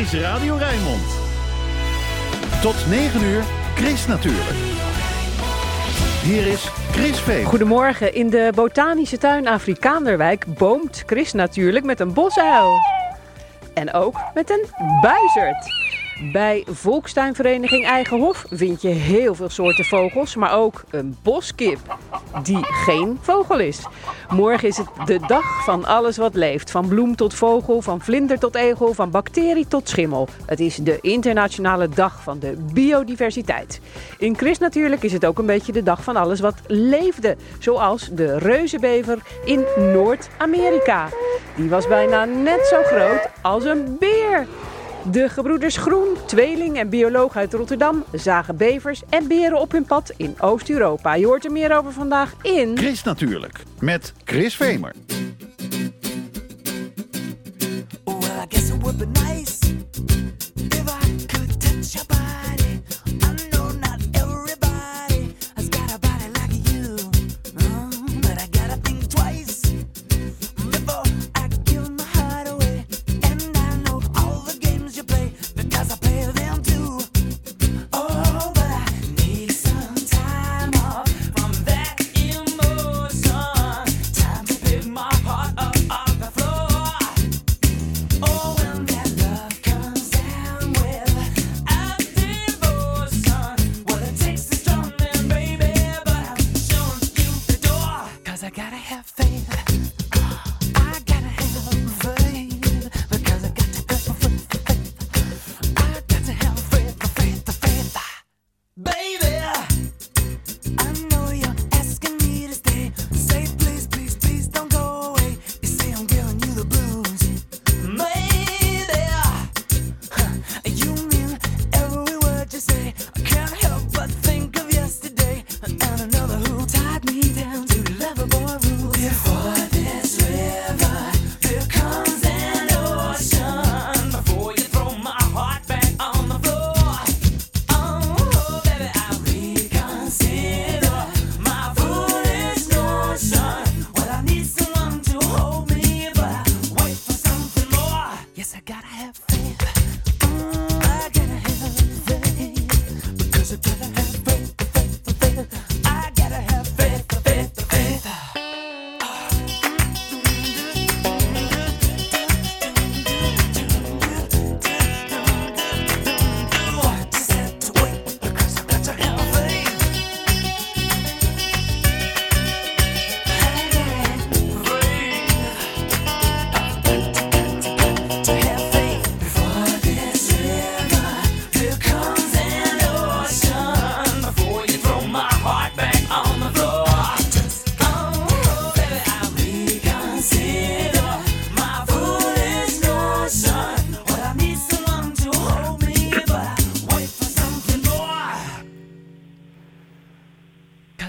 is Radio Rijnmond. Tot 9 uur, Chris natuurlijk. Hier is Chris Veen. Goedemorgen. In de botanische tuin Afrikaanderwijk boomt Chris natuurlijk met een bosuil. En ook met een buizerd. Bij Volkstuinvereniging Eigenhof vind je heel veel soorten vogels, maar ook een boskip die geen vogel is. Morgen is het de dag van alles wat leeft. Van bloem tot vogel, van vlinder tot egel, van bacterie tot schimmel. Het is de internationale dag van de biodiversiteit. In Chris natuurlijk is het ook een beetje de dag van alles wat leefde. Zoals de reuzenbever in Noord-Amerika. Die was bijna net zo groot als een beer. De gebroeders Groen, tweeling en bioloog uit Rotterdam, zagen bevers en beren op hun pad in Oost-Europa. Je hoort er meer over vandaag in... Chris natuurlijk, met Chris Vemer. Well, I guess it would be nice if I could touch your body. Gotta have faith.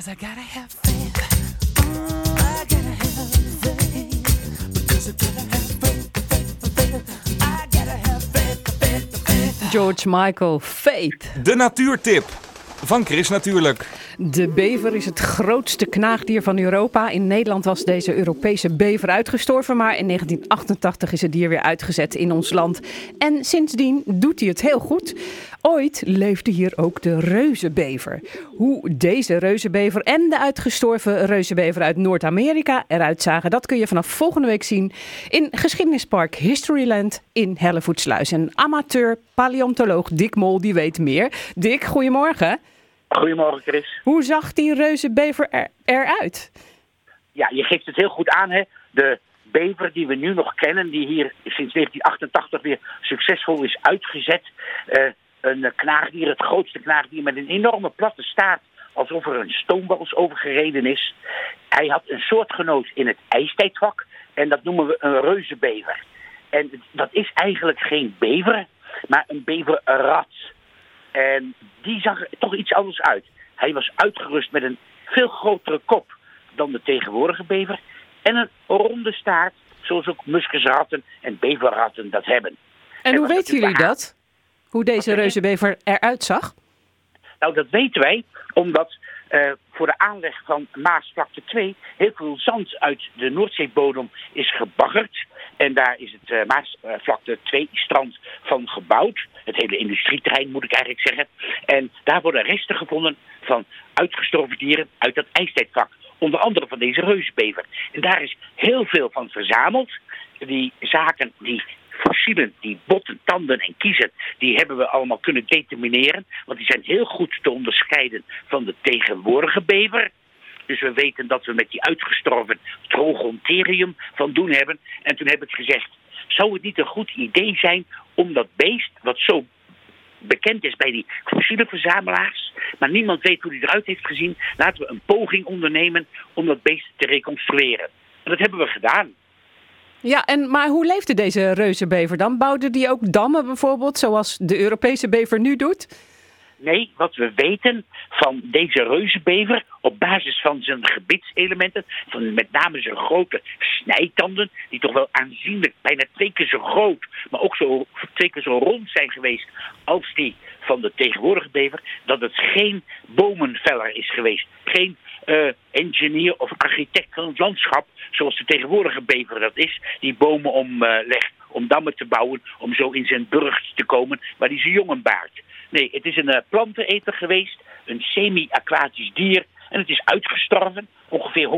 Cause I gotta have faith. Mm, I gotta have faith. Because I gotta have faith, faith, faith. I gotta have faith, faith, faith. George Michael, Faith. De natuurtip van Chris natuurlijk. De bever is het grootste knaagdier van Europa. In Nederland was deze Europese bever uitgestorven, maar in 1988 is het dier weer uitgezet in ons land. En sindsdien doet hij het heel goed. Ooit leefde hier ook de reuzenbever. Hoe deze reuzenbever en de uitgestorven reuzenbever uit Noord-Amerika eruit zagen, dat kun je vanaf volgende week zien in Geschiedenispark Historyland in Hellevoetsluis. En amateur paleontoloog Dick Mol die weet meer. Dick, goedemorgen. Goedemorgen, Chris. Hoe zag die reuzenbever er, eruit? Ja, je geeft het heel goed aan, hè. De bever die we nu nog kennen, die hier sinds 1988 weer succesvol is uitgezet. Eh, een knaagdier, het grootste knaagdier met een enorme platte staart, alsof er een stoombals over gereden is. Hij had een soortgenoot in het ijstijdvak en dat noemen we een reuzenbever. En dat is eigenlijk geen bever, maar een beverrat. En die zag er toch iets anders uit. Hij was uitgerust met een veel grotere kop dan de tegenwoordige bever. En een ronde staart, zoals ook muskusratten en beverratten dat hebben. En hoe weten jullie dat? Hoe deze reuzenbever eruit zag? Nou, dat weten wij omdat eh, voor de aanleg van Maasvlakte 2 heel veel zand uit de Noordzeebodem is gebaggerd. En daar is het uh, Maasvlakte 2 strand van gebouwd. Het hele industrieterrein moet ik eigenlijk zeggen. En daar worden resten gevonden van uitgestorven dieren uit dat ijstijdvak. Onder andere van deze reusbever. En daar is heel veel van verzameld. Die zaken, die fossielen, die botten, tanden en kiezen, die hebben we allemaal kunnen determineren. Want die zijn heel goed te onderscheiden van de tegenwoordige bever. Dus we weten dat we met die uitgestorven trogonterium van doen hebben. En toen heb ik gezegd, zou het niet een goed idee zijn om dat beest, wat zo bekend is bij die fossiele verzamelaars, maar niemand weet hoe die eruit heeft gezien, laten we een poging ondernemen om dat beest te reconstrueren. En dat hebben we gedaan. Ja, en, maar hoe leefde deze reuzenbever dan? Bouwde die ook dammen bijvoorbeeld, zoals de Europese bever nu doet? Nee, wat we weten van deze reuzenbever op basis van zijn gebitselementen, van met name zijn grote snijtanden, die toch wel aanzienlijk bijna twee keer zo groot, maar ook zo, twee keer zo rond zijn geweest als die van de tegenwoordige bever, dat het geen bomenveller is geweest. Geen uh, engineer of architect van het landschap, zoals de tegenwoordige bever dat is, die bomen omlegt om dammen te bouwen, om zo in zijn burcht te komen waar hij zijn jongen baart. Nee, het is een uh, planteneter geweest, een semi-aquatisch dier. En het is uitgestorven, ongeveer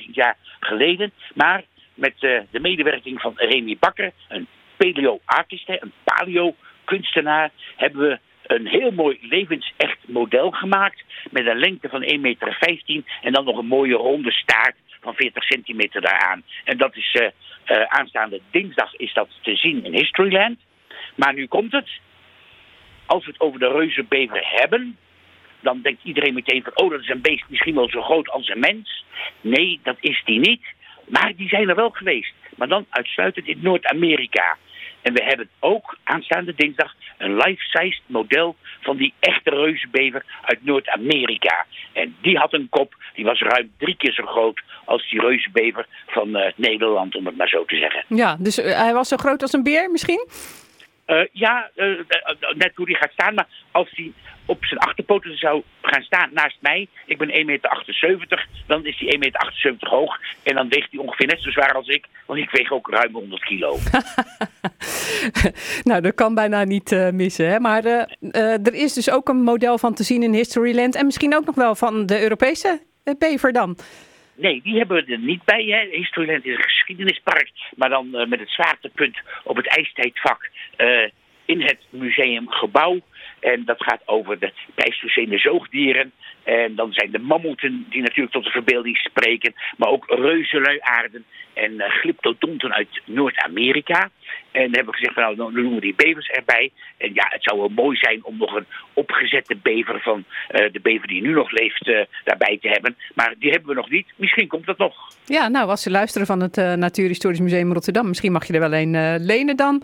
130.000 jaar geleden. Maar met uh, de medewerking van Remy Bakker, een paleo-artist, een paleo-kunstenaar, hebben we een heel mooi levensecht model gemaakt. Met een lengte van 1,15 meter en dan nog een mooie ronde staart van 40 centimeter daaraan. En dat is uh, aanstaande dinsdag is dat te zien in Historyland. Maar nu komt het. Als we het over de reuzenbever hebben, dan denkt iedereen meteen van, oh dat is een beest misschien wel zo groot als een mens. Nee, dat is die niet. Maar die zijn er wel geweest. Maar dan uitsluitend in Noord-Amerika. En we hebben ook aanstaande dinsdag een life-sized model van die echte reuzenbever uit Noord-Amerika. En die had een kop, die was ruim drie keer zo groot als die reuzenbever van uh, Nederland, om het maar zo te zeggen. Ja, dus uh, hij was zo groot als een beer misschien? Uh, ja, net hoe die gaat staan, maar als hij op zijn achterpoten zou gaan staan naast mij, ik ben 1,78 meter, dan is hij 1,78 meter hoog. En dan weegt hij ongeveer net zo zwaar als ik, want ik weeg ook ruim 100 kilo. nou, dat kan bijna niet uh, missen. Hè? Maar er is dus ook een model van te zien in Historyland en misschien ook nog wel van de Europese bever dan. Nee, die hebben we er niet bij. Hè. Historyland is een geschiedenispark, maar dan uh, met het zwaartepunt op het ijstijdvak uh, in het museumgebouw. En dat gaat over de pleistocene zoogdieren. En dan zijn de mammoeten die natuurlijk tot de verbeelding spreken. Maar ook reuzenluiaarden en uh, glyptodonten uit Noord-Amerika. En dan hebben we gezegd, van, nou, dan doen we die bevers erbij. En ja, het zou wel mooi zijn om nog een opgezette bever van uh, de bever die nu nog leeft uh, daarbij te hebben. Maar die hebben we nog niet. Misschien komt dat nog. Ja, nou, als ze luisteren van het Natuurhistorisch Museum Rotterdam, misschien mag je er wel een lenen dan.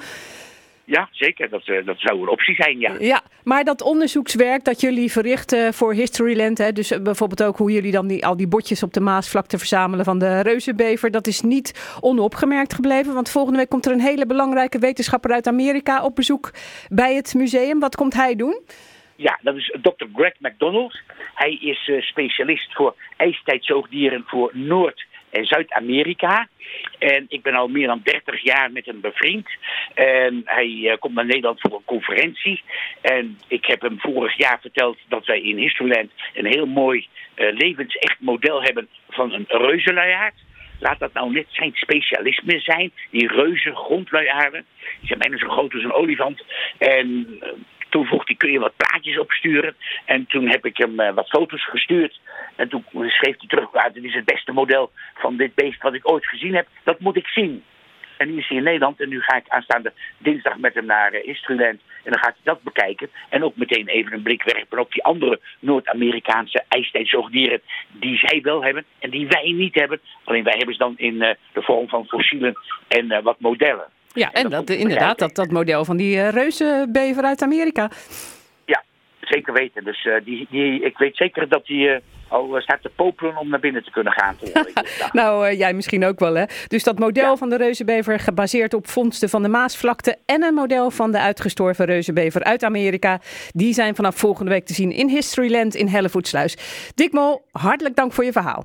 Ja, zeker. Dat, uh, dat zou een optie zijn, ja. Ja, maar dat onderzoekswerk dat jullie verrichten voor Historyland... Hè, dus bijvoorbeeld ook hoe jullie dan die, al die botjes op de Maasvlakte verzamelen van de reuzenbever... dat is niet onopgemerkt gebleven. Want volgende week komt er een hele belangrijke wetenschapper uit Amerika op bezoek bij het museum. Wat komt hij doen? Ja, dat is Dr. Greg McDonald. Hij is uh, specialist voor ijstijdzoogdieren voor Noord- Zuid-Amerika. En ik ben al meer dan 30 jaar met hem bevriend. En hij uh, komt naar Nederland voor een conferentie. En ik heb hem vorig jaar verteld dat wij in Historyland een heel mooi uh, levensecht model hebben van een reuzenluiaard. Laat dat nou net zijn specialisme zijn. Die reuzen grondluiaarden. Die zijn bijna zo groot als een olifant. En uh, toen vroeg hij, kun je wat plaatjes opsturen? En toen heb ik hem uh, wat foto's gestuurd. En toen schreef hij terug, ah, dit is het beste model van dit beest wat ik ooit gezien heb. Dat moet ik zien. En nu is hij in Nederland en nu ga ik aanstaande dinsdag met hem naar uh. En dan gaat hij dat bekijken. En ook meteen even een blik werpen op die andere Noord-Amerikaanse ijstijdzoogdieren die zij wel hebben en die wij niet hebben. Alleen wij hebben ze dan in uh, de vorm van fossielen en wat modellen. Ja, en, en dat, dat inderdaad, dat, dat model van die uh, reuzenbever uit Amerika. Ja, zeker weten. Dus uh, die, die, ik weet zeker dat die uh, al staat te popelen om naar binnen te kunnen gaan. nou, uh, jij misschien ook wel, hè? Dus dat model ja. van de reuzenbever gebaseerd op vondsten van de Maasvlakte... en een model van de uitgestorven reuzenbever uit Amerika... die zijn vanaf volgende week te zien in Historyland in Hellevoetsluis. Dick Mol, hartelijk dank voor je verhaal.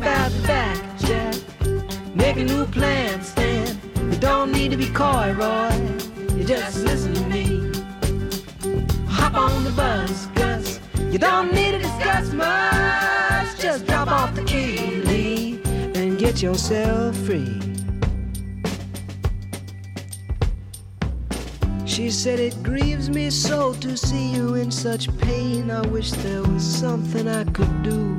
Ooh, slip out the back, Jack. Make a new plan, Stan. You don't need to be coy, Roy. You just listen to me. Hop on the bus, Gus. You don't need to discuss much. Just drop off the key, leave, and get yourself free. She said it grieves me so to see you in such pain. I wish there was something I could do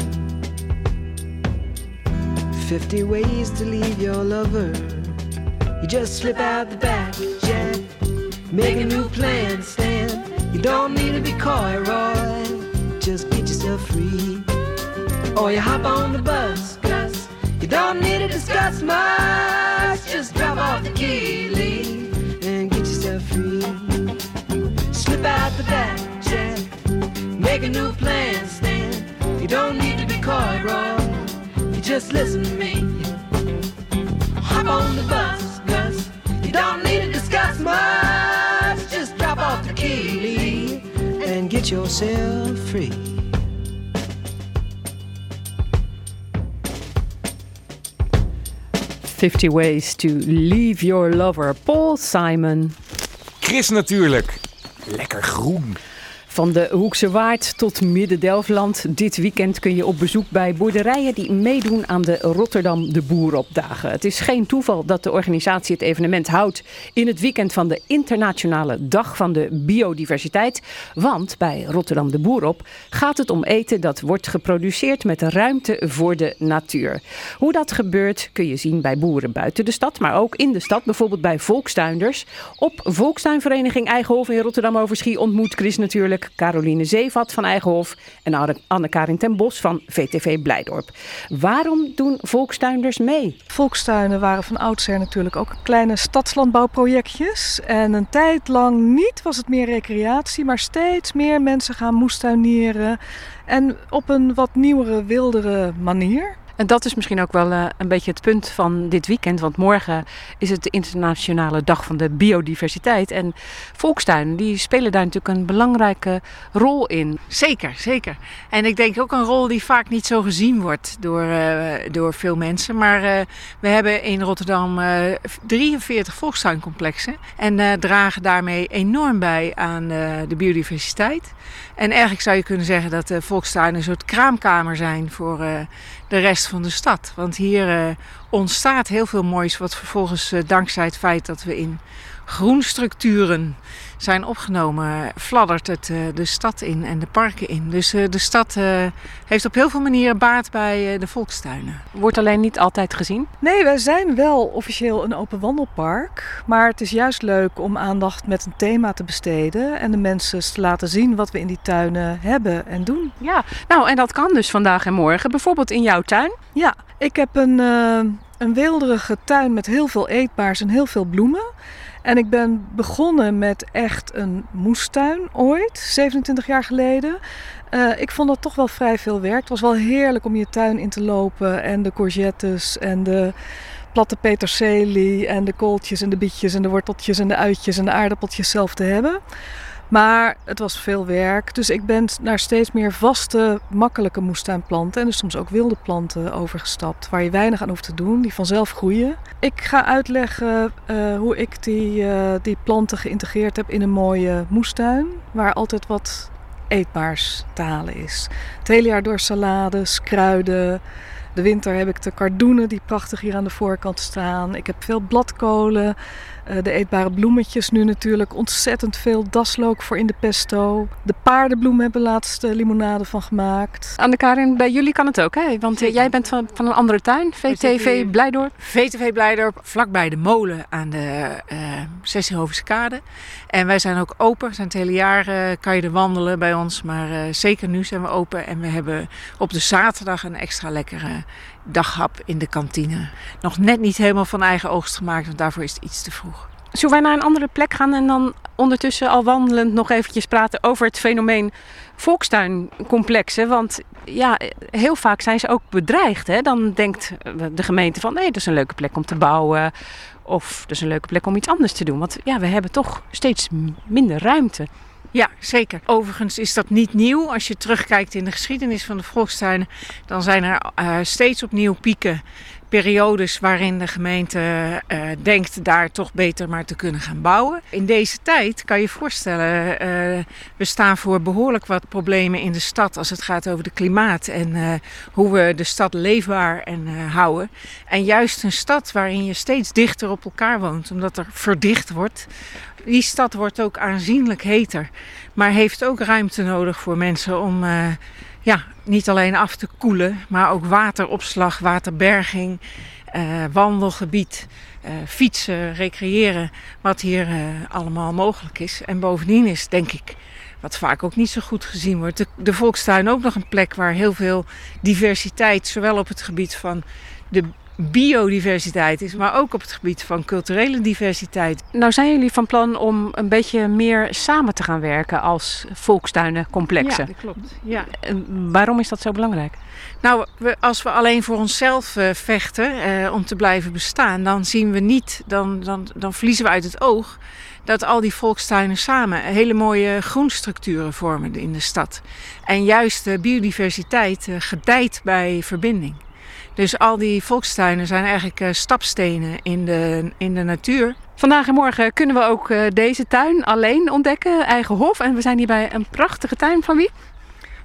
50 ways to leave your lover. You just slip out the back, Jack. Make a new plan, Stan. You don't need to be coy, Roy. Just get yourself free. Or you hop on the bus, Gus. You don't need to discuss much. Just drop off the key, leave, and get yourself free. Slip out the back, Jack. Make a new plan, Stan. You don't need to be coy, Roy. Just listen to me. Hop on the bus, Gus. You don't need to discuss much. Just drop off the key, leave, and get yourself free. 50 Ways to Leave Your Lover. Paul Simon. Chris natuurlijk. Lekker groen. Van de Hoekse Waard tot Midden-Delfland. Dit weekend kun je op bezoek bij boerderijen die meedoen aan de Rotterdam de Boeropdagen. Het is geen toeval dat de organisatie het evenement houdt in het weekend van de Internationale Dag van de Biodiversiteit. Want bij Rotterdam de Boerop gaat het om eten dat wordt geproduceerd met ruimte voor de natuur. Hoe dat gebeurt kun je zien bij boeren buiten de stad, maar ook in de stad. Bijvoorbeeld bij volkstuinders. Op Volkstuinvereniging Eigenhof in Rotterdam-Overschie ontmoet Chris natuurlijk Caroline Zeevat van Eigenhof en Anne- Anne-Karin ten Bos van VTV Blijdorp. Waarom doen volkstuinders mee? Volkstuinen waren van oudsher natuurlijk ook kleine stadslandbouwprojectjes. En een tijd lang niet was het meer recreatie, maar steeds meer mensen gaan moestuinieren. En op een wat nieuwere, wildere manier. En dat is misschien ook wel eh, een beetje het punt van dit weekend. Want morgen is het de internationale dag van de biodiversiteit. En volkstuinen die spelen daar natuurlijk een belangrijke rol in. Zeker, zeker. En ik denk ook een rol die vaak niet zo gezien wordt door, eh, door veel mensen. Maar eh, we hebben in Rotterdam eh, 43 volkstuincomplexen. En dragen daarmee enorm bij aan de biodiversiteit. En eigenlijk zou je kunnen zeggen dat de volkstuinen een soort kraamkamer zijn voor eh, de rest van de stad. Want hier eh, ontstaat heel veel moois, wat vervolgens eh, dankzij het feit dat we in groenstructuren zijn opgenomen, fladdert het eh, de stad in en de parken in. Dus eh, de stad eh, heeft op heel veel manieren baat bij eh, de volkstuinen. Wordt alleen niet altijd gezien. Nee, wij zijn wel officieel een open wandelpark. Maar het is juist leuk om aandacht met een thema te besteden. En de mensen te laten zien wat we in die tuinen hebben en doen. Ja, nou en dat kan dus vandaag en morgen. Bijvoorbeeld in jouw tuin. Ja, ik heb een, eh, een weelderige tuin met heel veel eetbaars en heel veel bloemen. En ik ben begonnen met echt een moestuin ooit, 27 jaar geleden. Eh, ik vond dat toch wel vrij veel werk. Het was wel heerlijk om je tuin in te lopen en de courgettes en de platte peterselie en de kooltjes en de bietjes en de worteltjes en de uitjes en de aardappeltjes zelf te hebben. Maar het was veel werk, dus ik ben naar steeds meer vaste, makkelijke moestuinplanten en dus soms ook wilde planten overgestapt, waar je weinig aan hoeft te doen, die vanzelf groeien. Ik ga uitleggen eh, hoe ik die, eh, die planten geïntegreerd heb in een mooie moestuin, waar altijd wat eetbaars te halen is. Het hele jaar door salades, kruiden. De winter heb ik de kardoenen die prachtig hier aan de voorkant staan. Ik heb veel bladkolen, de eetbare bloemetjes nu natuurlijk. Ontzettend veel daslook voor in de pesto. De paardenbloemen hebben we laatst eh, limonade van gemaakt. Anne-Karin, bij jullie kan het ook, hè? Want eh, Zeker. jij bent van, van een andere tuin, VTV Blijdorp. VTV Blijdorp, vlakbij de molen aan de uh, Sessiehovense kade. En wij zijn ook open. Zijn het hele jaar eh, kan je er wandelen bij ons. Maar eh, zeker nu zijn we open. En we hebben op de zaterdag een extra lekkere daghap in de kantine. Nog net niet helemaal van eigen oogst gemaakt, want daarvoor is het iets te vroeg. Zullen wij naar een andere plek gaan en dan ondertussen al wandelend nog eventjes praten over het fenomeen volkstuincomplexen? Want ja, heel vaak zijn ze ook bedreigd. Hè? Dan denkt de gemeente van nee, dat is een leuke plek om te bouwen. Of dat is een leuke plek om iets anders te doen. Want ja, we hebben toch steeds minder ruimte. Ja, zeker. Overigens is dat niet nieuw. Als je terugkijkt in de geschiedenis van de volkstuinen, dan zijn er uh, steeds opnieuw pieken, periodes waarin de gemeente uh, denkt daar toch beter maar te kunnen gaan bouwen. In deze tijd kan je voorstellen, uh, we staan voor behoorlijk wat problemen in de stad als het gaat over het klimaat en hoe we de stad leefbaar en houden. En juist een stad waarin je steeds dichter op elkaar woont, omdat er verdicht wordt. Die stad wordt ook aanzienlijk heter, maar heeft ook ruimte nodig voor mensen om ja, niet alleen af te koelen, maar ook wateropslag, waterberging, uh, wandelgebied, uh, fietsen, recreëren, wat hier allemaal mogelijk is. En bovendien is, denk ik, wat vaak ook niet zo goed gezien wordt, de, de volkstuin ook nog een plek waar heel veel diversiteit, zowel op het gebied van de biodiversiteit is, maar ook op het gebied van culturele diversiteit. Nou zijn jullie van plan om een beetje meer samen te gaan werken als volkstuinencomplexen. Ja, dat klopt. Ja. En waarom is dat zo belangrijk? Nou, we, als we alleen voor onszelf uh, vechten uh, om te blijven bestaan, dan zien we niet, dan, dan, dan verliezen we uit het oog dat al die volkstuinen samen hele mooie groenstructuren vormen in de stad. En juist de biodiversiteit uh, gedijt bij verbinding. Dus al die volkstuinen zijn eigenlijk uh, stapstenen in de, in de natuur. Vandaag en morgen kunnen we ook uh, deze tuin alleen ontdekken, eigen hof. En we zijn hier bij een prachtige tuin van wie?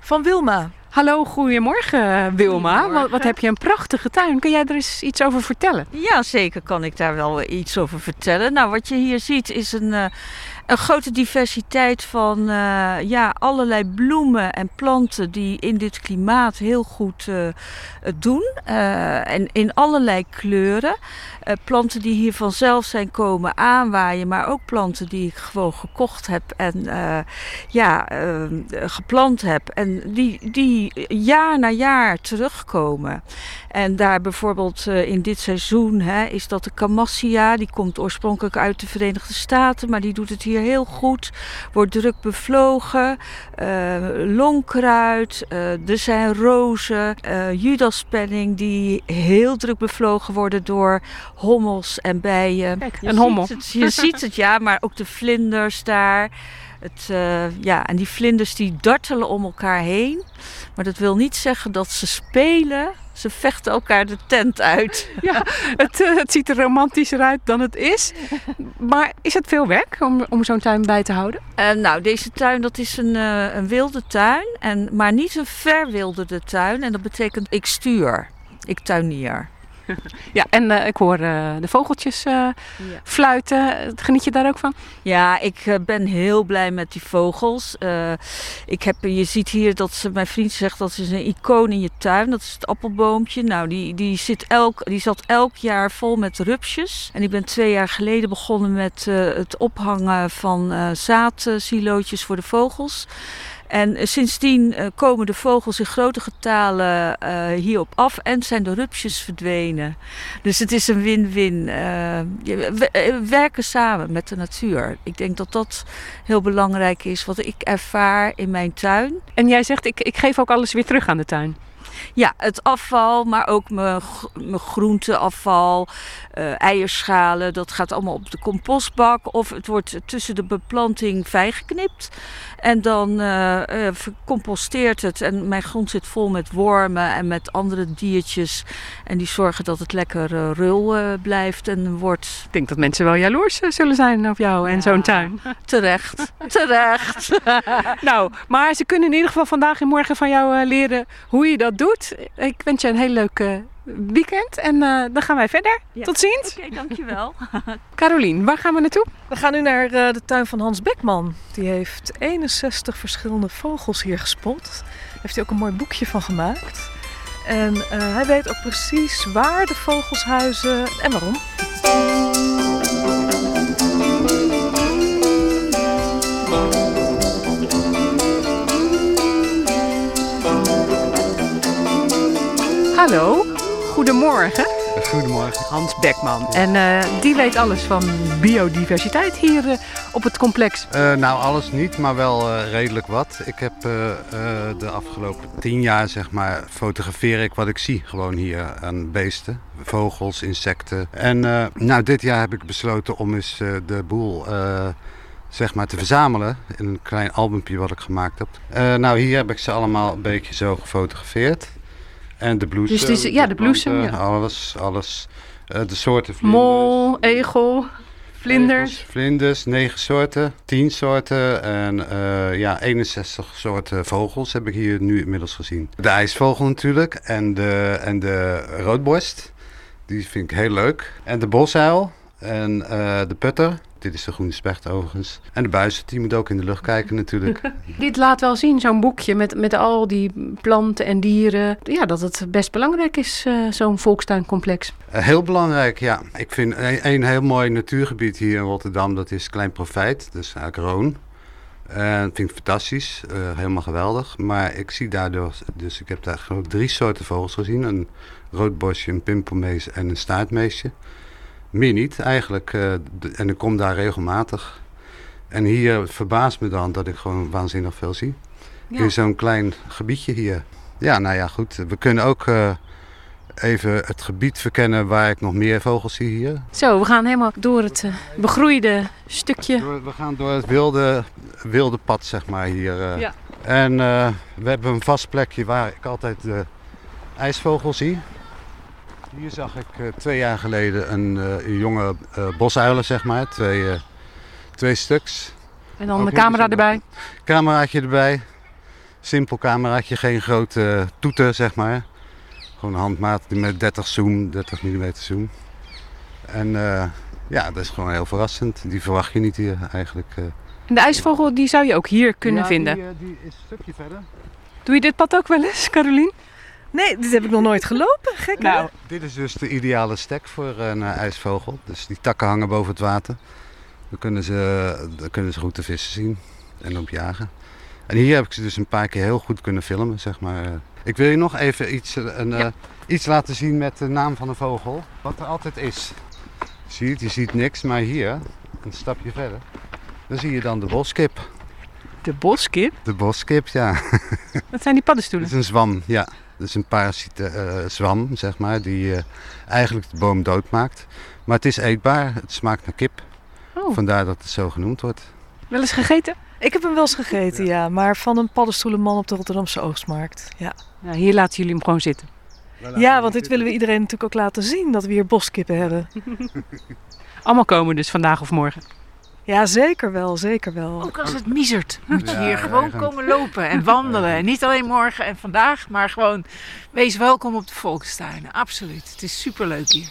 Van Wilma. Hallo, goedemorgen Wilma. Goedemorgen. Wat, wat, heb je een prachtige tuin. Kun jij er eens iets over vertellen? Ja, zeker kan ik daar wel iets over vertellen. Nou, wat je hier ziet is een, uh, een grote diversiteit van uh, ja, allerlei bloemen en planten die in dit klimaat heel goed uh, doen. Uh, en in allerlei kleuren. planten die hier vanzelf zijn komen aanwaaien, maar ook planten die ik gewoon gekocht heb en ja, geplant heb. En die, die jaar na jaar terugkomen. En daar bijvoorbeeld in dit seizoen hè, is dat de Camassia. Die komt oorspronkelijk uit de Verenigde Staten, maar die doet het hier heel goed. Wordt druk bevlogen. Uh, longkruid. Uh, er zijn rozen. Uh, judaspenning die heel druk bevlogen worden door hommels en bijen. Kijk, een hommel. Het, je ziet het, ja, maar ook de vlinders daar. Het, uh, ja, en die vlinders die dartelen om elkaar heen. Maar dat wil niet zeggen dat ze spelen. Ze vechten elkaar de tent uit. Ja, het, uh, het ziet er romantischer uit dan het is. Maar is het veel werk om, om zo'n tuin bij te houden? Uh, nou, deze tuin dat is een, uh, een wilde tuin. En, maar niet een verwilderde tuin. En dat betekent ik stuur. Ik tuinier. Ja, en uh, ik hoor uh, de vogeltjes ja. fluiten. Geniet je daar ook van? Ja, ik ben heel blij met die vogels. ik heb, je ziet hier dat ze, mijn vriend zegt dat is een icoon in je tuin. Dat is het appelboompje. Nou, die, die, zit elk, die zat elk jaar vol met rupsjes. En ik ben twee jaar geleden begonnen met het ophangen van zaadsilootjes voor de vogels. En eh, sindsdien eh, komen de vogels in grote getalen eh, hierop af en zijn de rupsjes verdwenen. Dus het is een win-win. We werken samen met de natuur. Ik denk dat dat heel belangrijk is, wat ik ervaar in mijn tuin. En jij zegt, ik, ik geef ook alles weer terug aan de tuin. Ja, het afval, maar ook mijn, gro- mijn groenteafval, eh, eierschalen, dat gaat allemaal op de compostbak. Of het wordt tussen de beplanting vijgeknipt. En dan vercomposteert het. En mijn grond zit vol met wormen en met andere diertjes. En die zorgen dat het lekker rul blijft en wordt. Ik denk dat mensen wel jaloers zullen zijn op jou en Ja. zo'n tuin. Terecht, terecht. nou, maar ze kunnen in ieder geval vandaag en morgen van jou leren hoe je dat doet. Ik wens je een heel leuk eh, weekend en eh, dan gaan wij verder. Ja. Tot ziens. Oké, dankjewel. Carolien, waar gaan we naartoe? We gaan nu naar eh, de tuin van Hans Bekman. Die heeft 61 verschillende vogels hier gespot. Daar heeft hij ook een mooi boekje van gemaakt. En eh, hij weet ook precies waar de vogels huizen en waarom. Hallo, goedemorgen. Goedemorgen. Hans Bekman. En eh, die weet alles van biodiversiteit hier eh, op het complex. Eh, nou, alles niet, maar wel redelijk wat. Ik heb de afgelopen tien jaar, zeg maar, fotografeer ik wat ik zie. Gewoon hier aan beesten, vogels, insecten. En nou, dit jaar heb ik besloten om eens de boel... zeg maar te verzamelen in een klein albumpje wat ik gemaakt heb. Nou, hier heb ik ze allemaal een beetje zo gefotografeerd. En de bloesem. Dus is- ja, de bloesem, ja. Alles, alles. Eh, de soorten vlinders. Mol, egel, vlinders. Egels, vlinders, negen soorten, 10 soorten en eh, ja, 61 soorten vogels heb ik hier nu inmiddels gezien. De ijsvogel natuurlijk en de, en de roodborst, die vind ik heel leuk. En de bosuil en eh, de putter, dit is de groene specht overigens. En de buizerd, die moet ook in de lucht kijken natuurlijk. Dit laat wel zien, zo'n boekje met, met al die planten en dieren. Ja, dat het best belangrijk is, eh, zo'n volkstuincomplex. Eh, Heel belangrijk, ja. Ik vind een, een heel mooi natuurgebied hier in Rotterdam, dat is Klein Profijt, dus eigenlijk Roon. Dat vind ik fantastisch, eh, helemaal geweldig. Maar ik zie daardoor, dus ik heb daar drie soorten vogels gezien. Een roodbosje, een pimpelmees en een staartmeesje. Meer niet eigenlijk, eh, en ik kom daar regelmatig. En hier verbaast me dan dat ik gewoon waanzinnig veel zie. Ja. In zo'n klein gebiedje hier. Ja, nou ja, goed. We kunnen ook eh, even het gebied verkennen waar ik nog meer vogels zie hier. Zo, we gaan helemaal door het eh, begroeide stukje. Door- we gaan door het wilde, wilde pad, zeg maar, hier. Ja. En we hebben een vast plekje waar ik altijd de ijsvogel zie. Hier zag ik eh, twee jaar geleden een, eh, een jonge eh, bosuilen, zeg maar. Twee, twee stuks. En dan Ook de camera erbij. Cameraatje erbij. Simpel cameraatje, geen grote toeter, zeg maar. Gewoon handmaat met 30 zoom, 30 mm zoom. En ja, dat is gewoon heel verrassend. Die verwacht je niet hier eigenlijk. En de ijsvogel, die zou je ook hier kunnen Ja, vinden. Die, die is een stukje verder. Doe je dit pad ook wel eens, Carolien? Nee, dit heb ik nog nooit gelopen. Gek hè? Nou, Dit is dus de ideale stek voor een eh, ijsvogel. Dus die takken hangen boven het water. Dan kunnen ze, dan kunnen ze goed de vissen zien en op jagen. En hier heb ik ze dus een paar keer heel goed kunnen filmen, zeg maar. Ik wil je nog even iets, eh, een, eh, iets laten zien met de naam van de vogel. Wat er altijd is. Zie je, het, je ziet niks, maar hier, een stapje verder, dan zie je dan de boskip. de boskip. De boskip, ja. Dat zijn die paddenstoelen. Het is een zwam, ja. Dat is een parasiete eh, zwam, zeg maar, die eh, eigenlijk de boom doodmaakt. Maar het is eetbaar, het smaakt naar kip. Oh, Vandaar dat het zo genoemd wordt. wel eens gegeten? Ik heb hem wel eens gegeten, ja. Maar van een paddenstoelenman op de Rotterdamse Oogstmarkt. Ja, Nou, hier laten jullie hem gewoon zitten. ja want dit willen we iedereen natuurlijk ook laten zien. Dat we hier boskippen hebben. Allemaal komen dus vandaag of morgen. Ja, zeker wel. Zeker wel. Ook als het miezert, moet je Ja, hier gewoon regent. komen lopen en wandelen. En niet alleen morgen en vandaag, maar gewoon wees welkom op de volkstuinen. Absoluut. Het is superleuk hier.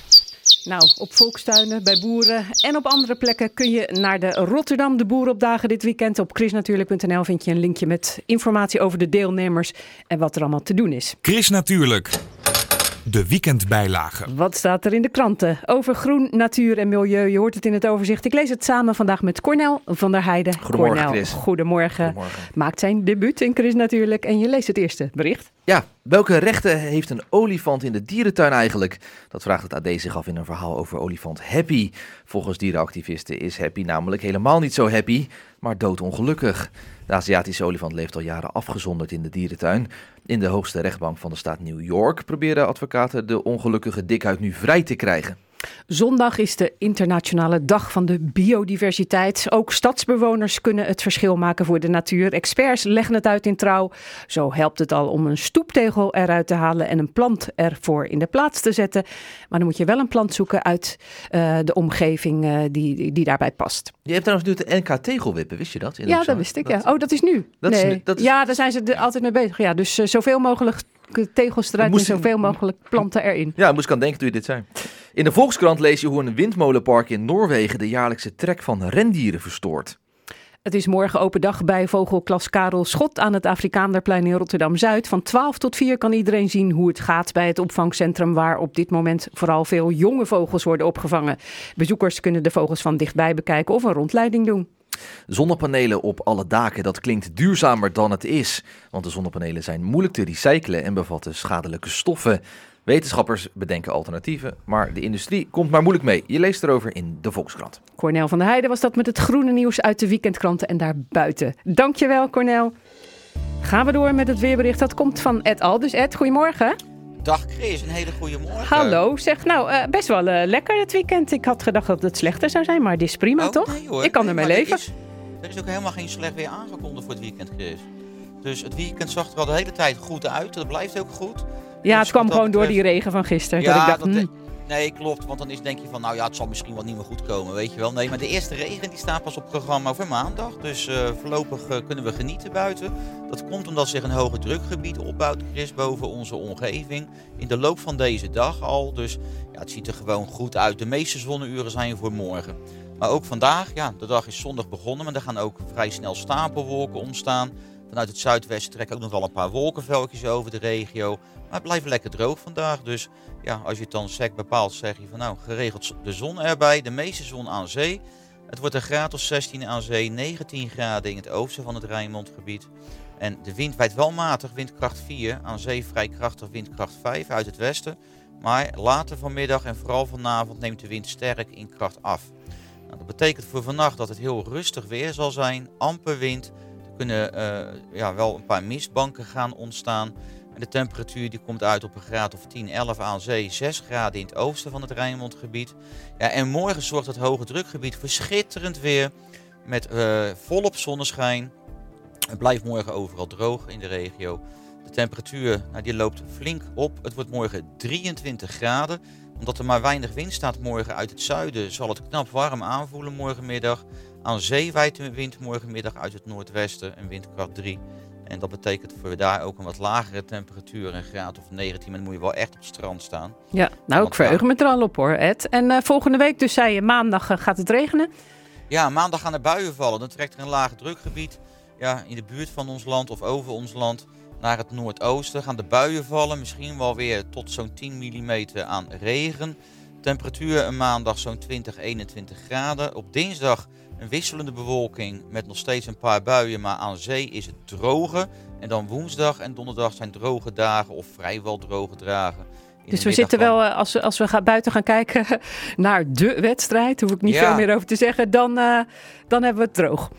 Nou, op volkstuinen, bij boeren en op andere plekken kun je naar de Rotterdam de Boerenopdagen dit weekend. Op chrisnatuurlijk.nl vind je een linkje met informatie over de deelnemers en wat er allemaal te doen is. Chris Natuurlijk. De weekendbijlage. Wat staat er in de kranten over groen, natuur en milieu? Je hoort het in het overzicht. Ik lees het samen vandaag met Cornel van der Heijden. Goedemorgen, Cornel, Chris. Goedemorgen. Goedemorgen. Maakt zijn debuut in Chris natuurlijk. En je leest het eerste bericht. Ja, welke rechten heeft een olifant in de dierentuin eigenlijk? Dat vraagt het AD zich af in een verhaal over olifant Happy. Volgens dierenactivisten is Happy namelijk helemaal niet zo happy, maar doodongelukkig. De Aziatische olifant leeft al jaren afgezonderd in de dierentuin. In de hoogste rechtbank van de staat New York proberen advocaten de ongelukkige dikhuid nu vrij te krijgen. Zondag is de internationale dag van de biodiversiteit. Ook stadsbewoners kunnen het verschil maken voor de natuur. Experts leggen het uit in trouw. Zo helpt het al om een stoeptegel eruit te halen en een plant ervoor in de plaats te zetten. Maar dan moet je wel een plant zoeken uit eh, de omgeving eh, die, die, die daarbij past. Je hebt trouwens nu de NK tegelwippen, wist je dat? in Ja, dat wist ik. Ja. Oh, dat is nu. Dat is nee. nu- dat is- Ja, daar zijn ze de- altijd mee bezig. Ja, dus eh, zoveel mogelijk tegels eruit en moest- zoveel mogelijk planten erin. Ja, moest ik aan denken toen je dit zei. In de Volkskrant lees je hoe een windmolenpark in Noorwegen de jaarlijkse trek van rendieren verstoort. Het is morgen open dag bij vogelklas Karel Schot aan het Afrikaanderplein in Rotterdam-Zuid. Van 12 tot 4 kan iedereen zien hoe het gaat bij het opvangcentrum waar op dit moment vooral veel jonge vogels worden opgevangen. Bezoekers kunnen de vogels van dichtbij bekijken of een rondleiding doen. Zonnepanelen op alle daken, dat klinkt duurzamer dan het is. Want de zonnepanelen zijn moeilijk te recyclen en bevatten schadelijke stoffen. Wetenschappers bedenken alternatieven, maar de industrie komt maar moeilijk mee. Je leest erover in de Volkskrant. Cornel van der Heijden was dat met het groene nieuws uit de weekendkranten en daarbuiten. Dankjewel Cornel. Gaan we door met het weerbericht. Dat komt van Ed Al. Dus Ed, goedemorgen. Dag Chris, een hele goede morgen. Hallo, zeg nou, eh, best wel eh, lekker het weekend. Ik had gedacht dat het slechter zou zijn, maar dit is prima Oh, toch? nee, hoor. Ik kan Nee, ermee er leven. is- Er is ook helemaal geen slecht weer aangekondigd voor het weekend, Chris. Dus het weekend zag er al de hele tijd goed uit. Dat blijft ook goed. Ja, Dus het kwam wat dat gewoon door die regen van gisteren. Ja, dat ik dacht, dat hmm, Nee, klopt. Want dan is, denk je van, nou ja, het zal misschien wel niet meer goed komen, weet je wel. Nee, maar de eerste regen die staat pas op programma voor maandag. Dus eh, voorlopig eh, kunnen we genieten buiten. Dat komt omdat zich een hoge drukgebied opbouwt, Chris, boven onze omgeving. In de loop van deze dag al. Dus ja, het ziet er gewoon goed uit. De meeste zonneuren zijn voor morgen. Maar ook vandaag, ja, de dag is zondag begonnen. Maar er gaan ook vrij snel stapelwolken ontstaan. Vanuit het zuidwesten trekken ook nog wel een paar wolkenvelkjes over de regio. Maar het blijft lekker droog vandaag. Dus ja, als je het dan sec bepaalt, zeg je van nou, geregeld de zon erbij. De meeste zon aan zee. Het wordt een graad of 16 aan zee, 19 graden in het oosten van het Rijnmondgebied. En de wind waait wel matig, windkracht 4. Aan zee vrij krachtig, windkracht 5 uit het westen. Maar later vanmiddag en vooral vanavond neemt de wind sterk in kracht af. Nou, dat betekent voor vannacht dat het heel rustig weer zal zijn, amper wind. Er kunnen eh, ja, wel een paar mistbanken gaan ontstaan. En de temperatuur die komt uit op een graad of 10, 11 aan zee, 6 graden in het oosten van het Rijnmondgebied. Ja, en morgen zorgt het hoge drukgebied voor schitterend weer met eh, volop zonneschijn. Het blijft morgen overal droog in de regio. De temperatuur nou, die loopt flink op. Het wordt morgen 23 graden. Omdat er maar weinig wind staat morgen uit het zuiden, zal het knap warm aanvoelen morgenmiddag. Aan zee waait de wind morgenmiddag uit het noordwesten, een windkracht 3. En dat betekent voor daar ook een wat lagere temperatuur, een graad of 19. Maar dan moet je wel echt op het strand staan. Ja, nou, ik verheug me er al op hoor, Ed. En eh, volgende week, dus zei je, maandag eh, gaat het regenen. Ja, maandag gaan er buien vallen. Dan trekt er een laag drukgebied ja, in de buurt van ons land of over ons land naar het noordoosten. Gaan de buien vallen, misschien wel weer tot zo'n 10 mm aan regen. Temperatuur een maandag zo'n 20, 21 graden. Op dinsdag een wisselende bewolking met nog steeds een paar buien, maar aan zee is het droger. En dan woensdag en donderdag zijn droge dagen of vrijwel droge dagen. In Dus we zitten wel, eh, als we, als we gaan, buiten gaan kijken naar de wedstrijd, hoef ik niet Ja. veel meer over te zeggen, dan, eh, dan hebben we het droog.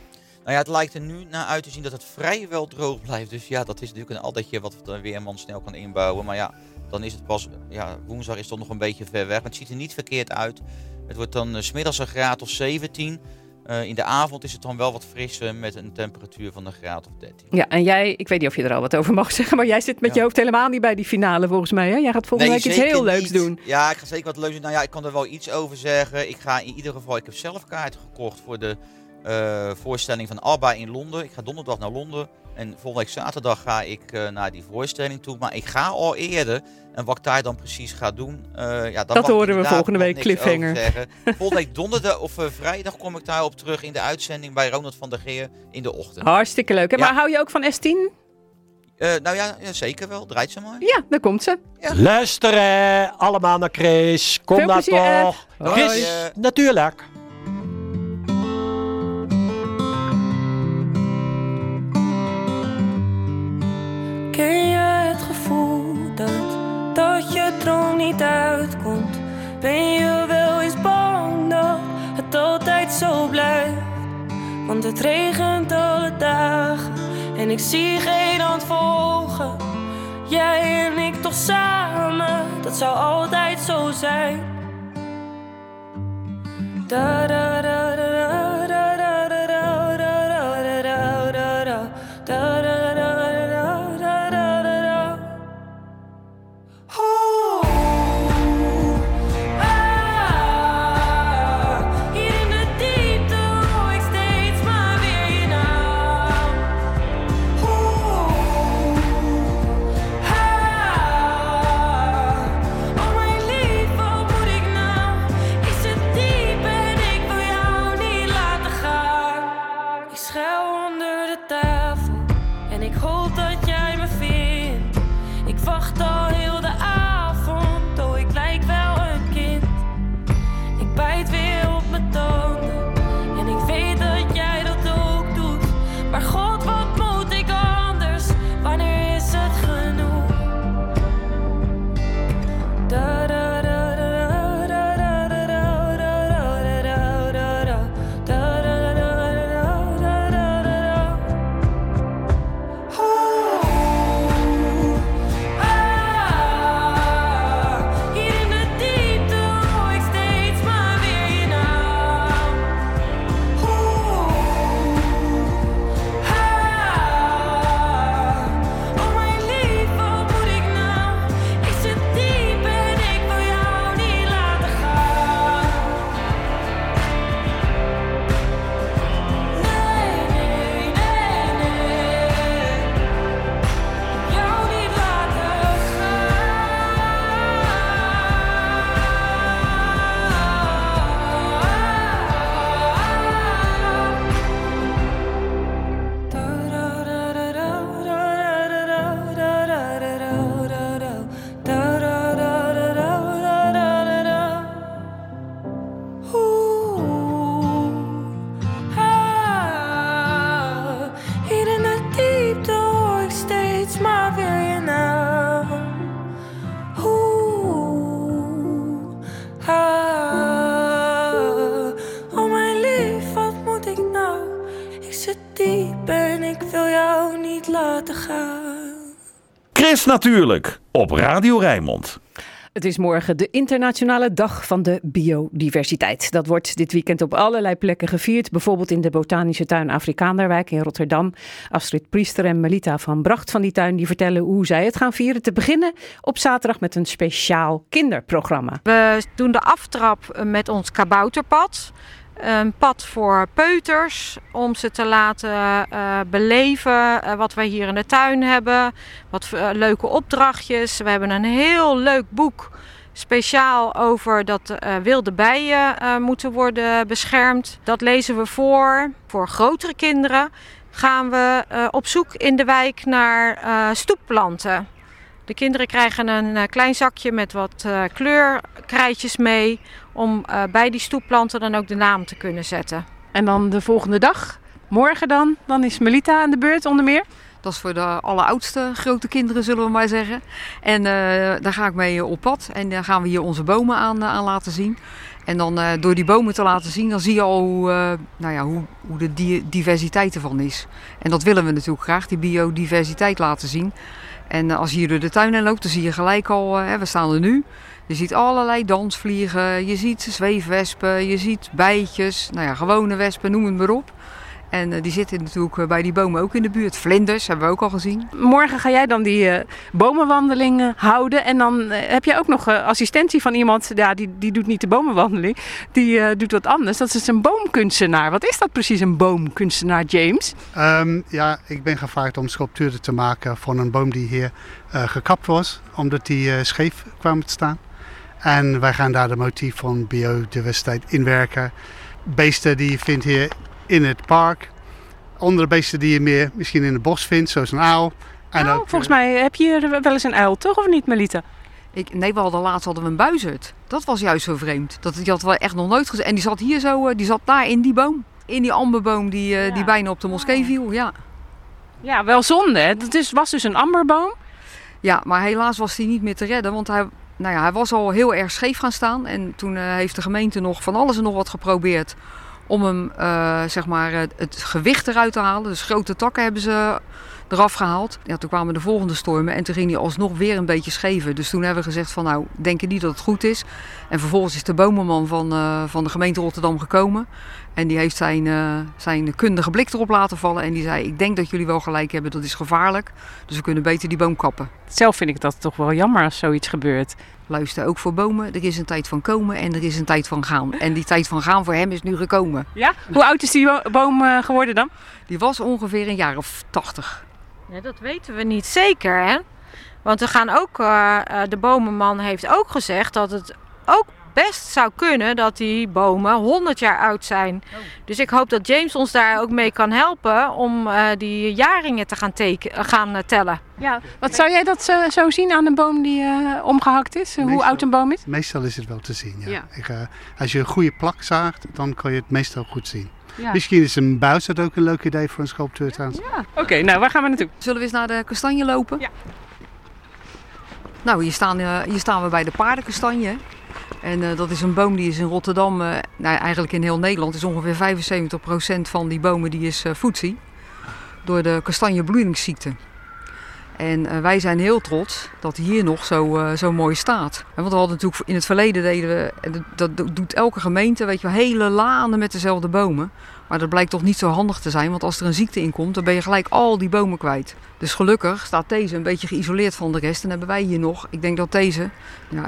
Nou ja, het lijkt er nu naar uit te zien dat het vrijwel droog blijft. Dus ja, dat is natuurlijk een aldetje wat de weerman snel kan inbouwen. Maar ja, dan is het pas, ja, woensdag is toch nog een beetje ver weg. Maar het ziet er niet verkeerd uit. Het wordt dan 's smiddags een graad of 17. Eh, in de avond is het dan wel wat frisser met een temperatuur van een graad of 13. Ja, en jij, ik weet niet of je er al wat over mag zeggen, maar jij zit met je hoofd helemaal niet bij die finale volgens mij. Hè? Jij gaat volgende week iets heel leuks niet. doen. Ja, ik ga zeker wat leuks doen. Nou ja, ik kan er wel iets over zeggen. Ik ga in ieder geval, ik heb zelf kaarten gekocht voor de eh, voorstelling van Alba in Londen. Ik ga donderdag naar Londen. En volgende week zaterdag ga ik eh, naar die voorstelling toe. Maar ik ga al eerder. En wat ik daar dan precies ga doen. eh, ja, Dat horen we volgende week, cliffhanger. zeggen. Volgende week donderdag of eh, vrijdag kom ik daarop terug in de uitzending bij Ronald van der Geer in de ochtend. Hartstikke leuk. hè? Ja. Maar hou je ook van S10? Eh, nou ja, ja, zeker wel. Draait ze maar. Ja, daar komt ze. Luisteren allemaal naar Chris. Kom Veel daar plezier, Ed. toch. Chris, natuurlijk. Het regent alle dagen en ik zie geen hand volgen. Jij en ik toch samen, dat zou altijd zo zijn. Da natuurlijk, op Radio Rijnmond. Het is morgen de Internationale Dag van de Biodiversiteit. Dat wordt dit weekend op allerlei plekken gevierd. Bijvoorbeeld in de Botanische Tuin Afrikaanderwijk in Rotterdam. Astrid Priester en Melita van Bracht van die tuin die vertellen hoe zij het gaan vieren. Te beginnen op zaterdag met een speciaal kinderprogramma. We doen de aftrap met ons kabouterpad. Een pad voor peuters om ze te laten eh, beleven eh, wat wij hier in de tuin hebben. Wat eh, leuke opdrachtjes. We hebben een heel leuk boek speciaal over dat wilde bijen moeten worden beschermd. Dat lezen we voor. Voor grotere kinderen gaan we op zoek in de wijk naar stoepplanten. De kinderen krijgen een eh, klein zakje met wat eh, kleurkrijtjes mee om eh, bij die stoepplanten dan ook de naam te kunnen zetten. En dan de volgende dag, morgen dan, dan is Melita aan de beurt onder meer. Dat is voor de alleroudste grote kinderen, zullen we maar zeggen. En eh, daar ga ik mee op pad. En dan gaan we hier onze bomen aan, aan laten zien. En dan eh, door die bomen te laten zien, dan zie je al hoe, eh, nou ja, hoe, hoe de di- diversiteit ervan is. En dat willen we natuurlijk graag, die biodiversiteit laten zien. En eh, als je hier door de tuin heen loopt, dan zie je gelijk al, eh, hè, we staan er nu. Je ziet allerlei dansvliegen, je ziet zweefwespen, je ziet bijtjes, nou ja, gewone wespen, noem het maar op. En eh, die zitten natuurlijk eh, bij die bomen ook in de buurt. Vlinders hebben we ook al gezien. Morgen ga jij dan die eh, bomenwandeling houden. En dan heb je ook nog eh, assistentie van iemand, ja, die, die doet niet de bomenwandeling. Die eh, doet wat anders. Dat is een boomkunstenaar. Wat is dat precies, een boomkunstenaar, James? Ehm, ja, ik ben gevraagd om sculpturen te maken van een boom die hier eh, gekapt was, omdat die eh, scheef kwam te staan. En wij gaan daar de motief van biodiversiteit inwerken. Beesten die je vindt hier in het park. Andere beesten die je meer misschien in het bos vindt, zoals een uil. En Nou, ook, volgens mij heb je hier wel eens een uil, toch? Of niet, Melita? Ik, nee, we hadden laatst hadden we een buizerd. Dat was juist zo vreemd. Dat, die had we echt nog nooit gezien. En die zat hier zo, eh, die zat daar in die boom. In die amberboom die, eh, die bijna op de moskee viel, ja. Ja, wel zonde. hè? Het is, was dus een amberboom. Ja, maar helaas was hij niet meer te redden. Want hij, nou ja, hij was al heel erg scheef gaan staan. En toen eh, heeft de gemeente nog van alles en nog wat geprobeerd om hem, eh, zeg maar, het gewicht eruit te halen. Dus grote takken hebben ze eraf gehaald. Ja, toen kwamen de volgende stormen en toen ging hij alsnog weer een beetje scheven. Dus toen hebben we gezegd van nou, denken niet dat het goed is. En vervolgens is de bomenman van, eh, van de gemeente Rotterdam gekomen. En die heeft zijn, eh, zijn kundige blik erop laten vallen. En die zei, ik denk dat jullie wel gelijk hebben, dat is gevaarlijk. Dus we kunnen beter die boom kappen. Zelf vind ik dat toch wel jammer als zoiets gebeurt. Luister, ook voor bomen, er is een tijd van komen en er is een tijd van gaan. En die tijd van gaan voor hem is nu gekomen. Ja? Hoe oud is die bo- boom eh, geworden dan? Die was ongeveer een jaar of tachtig. Ja, dat weten we niet zeker, hè? Want we gaan ook, eh, de bomenman heeft ook gezegd dat het ook best zou kunnen dat die bomen 100 jaar oud zijn. Dus ik hoop dat James ons daar ook mee kan helpen om eh, die jaringen te gaan, teken, gaan eh, tellen. Ja, wat zou jij dat eh, zo zien aan een boom die eh, omgehakt is? Hoe oud een boom is? Meestal is het wel te zien, ja. Ja. Ik, als je een goede plak zaagt, dan kan je het meestal goed zien. Ja. Misschien is een buizerd ook een leuk idee voor een sculptuur trouwens. Oké, nou waar gaan we naartoe? Zullen we eens naar de kastanje lopen? Ja. Nou, hier staan, eh, hier staan we bij de paardenkastanje. En eh, dat is een boom die is in Rotterdam, eh, nou, eigenlijk in heel Nederland, is ongeveer 75% van die bomen die is voetzie. Door de kastanjebloedingsziekte. En eh, wij zijn heel trots dat hier nog zo, eh, zo mooi staat. Want we hadden natuurlijk in het verleden deden we, dat, doet elke gemeente, weet je hele lanen met dezelfde bomen. Maar dat blijkt toch niet zo handig te zijn, want als er een ziekte in komt, dan ben je gelijk al die bomen kwijt. Dus gelukkig staat deze een beetje geïsoleerd van de rest. En hebben wij hier nog, ik denk dat deze,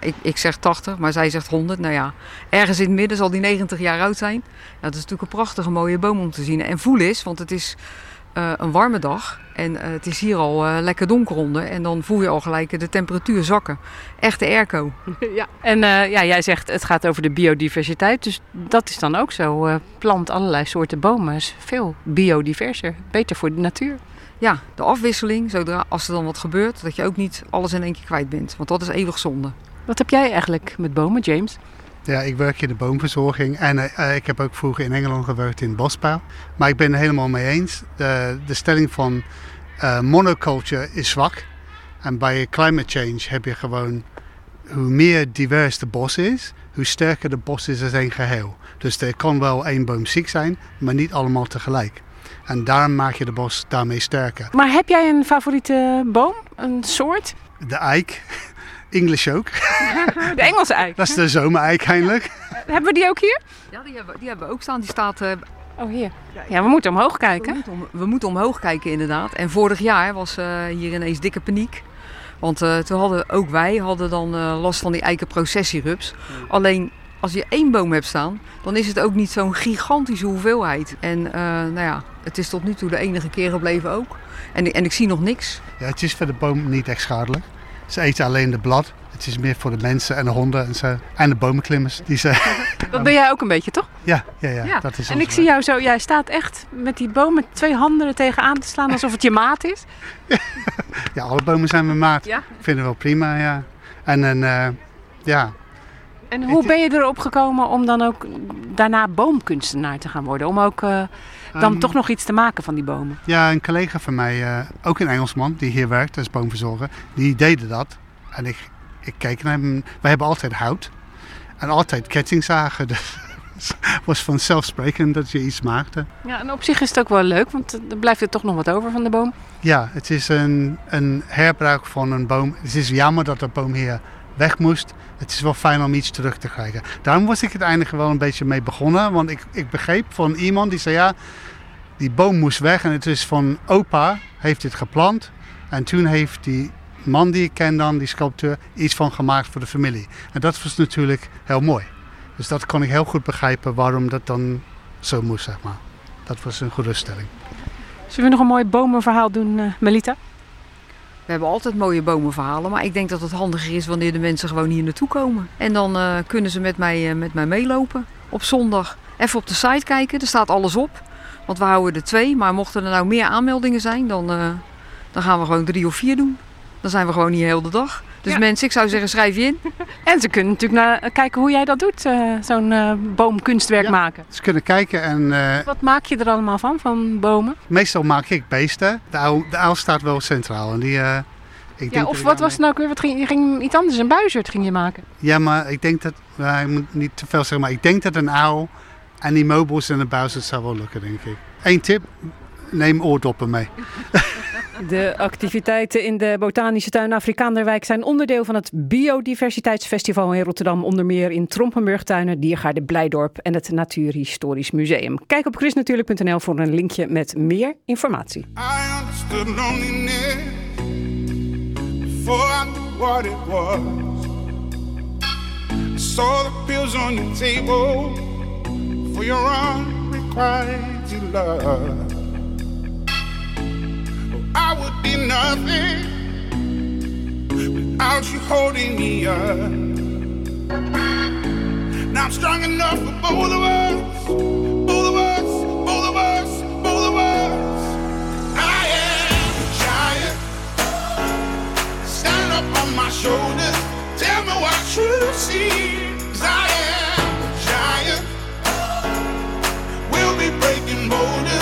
ik, ik zeg 80, maar zij zegt 100. Nou ja, ergens in het midden zal die 90 jaar oud zijn. Dat is natuurlijk een prachtige mooie boom om te zien. En voel is, want het is eh, een warme dag en eh, het is hier al eh, lekker donker onder. En dan voel je al gelijk de temperatuur zakken. Echte airco. Ja. En eh, ja, jij zegt het gaat over de biodiversiteit. Dus dat is dan ook zo. eh, plant allerlei soorten bomen. Is veel biodiverser. Beter voor de natuur. Ja, de afwisseling, zodra als er dan wat gebeurt, dat je ook niet alles in één keer kwijt bent. Want dat is eeuwig zonde. Wat heb jij eigenlijk met bomen, James? Ja, ik werk in de boomverzorging en eh, eh, ik heb ook vroeger in Engeland gewerkt in bosbouw. Maar ik ben er helemaal mee eens. De, de stelling van eh, monoculture is zwak. En bij climate change heb je gewoon, hoe meer divers de bos is, hoe sterker de bos is als één geheel. Dus er kan wel één boom ziek zijn, maar niet allemaal tegelijk. En daarom maak je de bos daarmee sterker. Maar heb jij een favoriete boom? Een soort? De eik, English ook. De Engelse eik. Dat is de zomereik eindelijk. Hebben we die ook hier? Ja, die hebben, die hebben we ook staan. Die staat... eh, oh, hier. Ja, we moeten omhoog kijken. We moeten, om- we moeten omhoog kijken inderdaad. En vorig jaar was eh, hier ineens dikke paniek. Want eh, toen hadden ook wij hadden dan eh, last van die eikenprocessierups. Alleen als je één boom hebt staan, dan is het ook niet zo'n gigantische hoeveelheid. En eh, nou ja, het is tot nu toe de enige keer gebleven ook. En, en ik zie nog niks. Ja, het is voor de boom niet echt schadelijk. Ze eten alleen de blad. Het is meer voor de mensen en de honden en zo. En de bomenklimmers. Die ze... Dat ben jij ook een beetje, toch? ja, ja, ja, dat is en ik zie jou zo, jij staat echt met die boom met twee handen er tegenaan te slaan alsof het je maat is. Ja, alle bomen zijn mijn maat. Ja. Ik vind het wel prima, ja. En, en eh, ja, En hoe ben je erop gekomen om dan ook daarna boomkunstenaar te gaan worden? Om ook eh, dan Ehm, toch nog iets te maken van die bomen? ja, een collega van mij, eh, ook een Engelsman, die hier werkt als boomverzorger, die deden dat. En ik, ik keek naar hem. Wij hebben altijd hout. En altijd kettingzagen. Dus het was vanzelfsprekend dat je iets maakte. Ja, en op zich is het ook wel leuk, want er blijft er toch nog wat over van de boom. Ja, het is een, een herbruik van een boom. Het is jammer dat de boom hier weg moest. Het is wel fijn om iets terug te krijgen. Daarom was ik uiteindelijk wel een beetje mee begonnen. Want ik, ik begreep van iemand die zei ja, die boom moest weg. En het is van opa, heeft dit geplant. En toen heeft die man die ik ken dan, die sculpteur, iets van gemaakt voor de familie. En dat was natuurlijk heel mooi. Dus dat kon ik heel goed begrijpen waarom dat dan zo moest, zeg maar. Dat was een geruststelling. Zullen we nog een mooi bomenverhaal doen, eh, Melita? We hebben altijd mooie bomenverhalen, maar ik denk dat het handiger is wanneer de mensen gewoon hier naartoe komen. En dan eh, kunnen ze met mij, eh, met mij meelopen op zondag. Even op de site kijken, er staat alles op. Want we houden er twee, maar mochten er nou meer aanmeldingen zijn, dan, eh, dan gaan we gewoon drie of vier doen. Dan zijn we gewoon hier heel de dag. Dus Ja. mensen, ik zou zeggen, schrijf je in. En ze kunnen natuurlijk naar, kijken hoe jij dat doet, eh, zo'n eh, boomkunstwerk maken. Ze kunnen kijken en eh, Wat maak je er allemaal van, van bomen? meestal maak ik beesten. De uil, de uil staat wel centraal. En die, eh, ik Ja, of wat was het nou ook weer? Wat ging, je ging iets anders, een buizerd ging je maken. Ja, maar ik denk dat, nou, ik moet niet te veel zeggen, maar ik denk dat een uil en die mobiles en de buizen zou wel lukken, denk ik. Eén tip, neem oordoppen mee. De activiteiten in de Botanische Tuin Afrikaanderwijk zijn onderdeel van het Biodiversiteitsfestival in Rotterdam. Onder meer in Trompenburgtuinen, Diergaarde Blijdorp en het Natuurhistorisch Museum. Kijk op chrisnatuurlijk.nl voor een linkje met meer informatie. I would be nothing without you holding me up. Now I'm strong enough for both of us, both of us, both of us, both of us. I am a giant. Stand up on my shoulders. Tell me what you see. 'Cause I am a giant. We'll be breaking boulders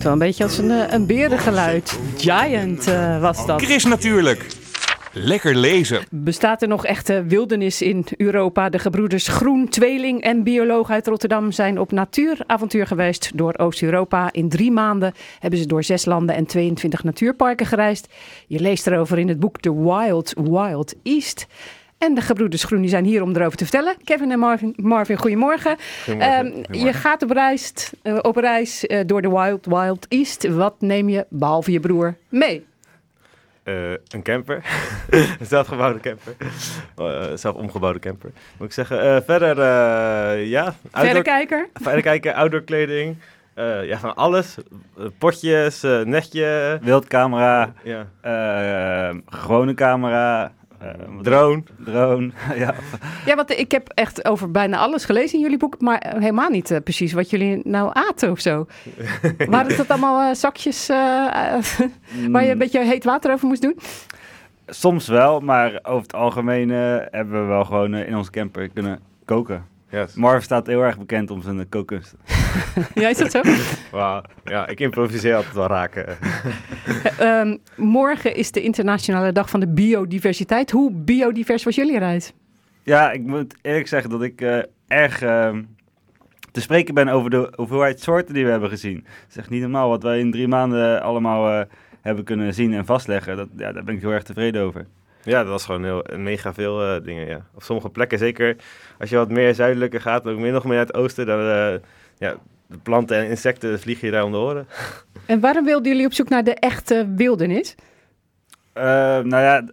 Klinkt wel een beetje als een, eh, een berengeluid. Giant eh, was dat. Chris natuurlijk. Lekker lezen. Bestaat er nog echte wildernis in Europa? De gebroeders Groen, tweeling en bioloog uit Rotterdam zijn op natuuravontuur geweest door Oost-Europa. In drie maanden hebben ze door zes landen en 22 natuurparken gereisd. Je leest erover in het boek The Wild Wild East. En de gebroeders Groen die zijn hier om erover te vertellen. Kevin en Marvin, Marvin goedemorgen. Goedemorgen. Ehm, Goedemorgen. je gaat op reis, eh, op reis eh, door de Wild Wild East. Wat neem je, behalve je broer, mee? Eh, een camper. een zelfgebouwde camper. Eh, zelf omgebouwde camper. Moet ik zeggen. Eh, verder, eh, ja. outdoor- Verrekijker? Verrekijker, outdoor kleding. Eh, ja, van alles. Potjes, eh, netje. Wildcamera. Ja. gewone camera. Eh, drone. Drone. ja. Ja, want ik heb echt over bijna alles gelezen in jullie boek, maar helemaal niet eh, precies wat jullie nou aten of zo. Waren het allemaal eh, zakjes eh, eh, waar je een beetje heet water over moest doen? Soms wel, maar over het algemeen eh, hebben we wel gewoon eh, in onze camper kunnen koken. Marv staat heel erg bekend om zijn eh, kookkunst. Ja, is dat zo? Ja, ik improviseer altijd wel raken. Ehm, morgen is de internationale dag van de biodiversiteit. Hoe biodivers was jullie reis? Ja, ik moet eerlijk zeggen dat ik eh, erg ehm, te spreken ben over de hoeveelheid soorten die we hebben gezien. Het is echt niet normaal wat wij in drie maanden allemaal eh, hebben kunnen zien en vastleggen, dat, ja, daar ben ik heel erg tevreden over. Ja, dat was gewoon heel, mega veel eh, dingen, ja. Op sommige plekken, zeker als je wat meer zuidelijker gaat, ook meer nog meer naar het oosten, dan, eh, ja, de planten en insecten vliegen je daar om de oren. En waarom wilden jullie op zoek naar de echte wildernis? Eh, nou ja,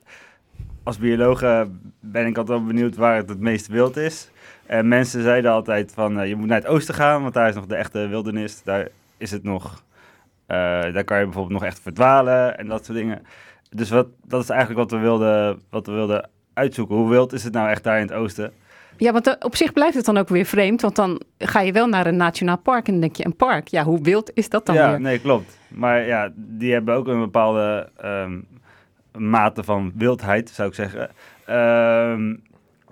als bioloog eh, ben ik altijd wel benieuwd waar het het meest wild is. En mensen zeiden altijd van, eh, je moet naar het oosten gaan, want daar is nog de echte wildernis. Daar is het nog, eh, daar kan je bijvoorbeeld nog echt verdwalen en dat soort dingen. Dus wat, dat is eigenlijk wat we, wilden, wat we wilden uitzoeken. Hoe wild is het nou echt daar in het oosten? Ja, want eh, op zich blijft het dan ook weer vreemd. Want dan ga je wel naar een nationaal park en dan denk je, een park. Ja, hoe wild is dat dan ja, weer? nee, klopt. Maar ja, die hebben ook een bepaalde ehm, mate van wildheid, zou ik zeggen. Ehm,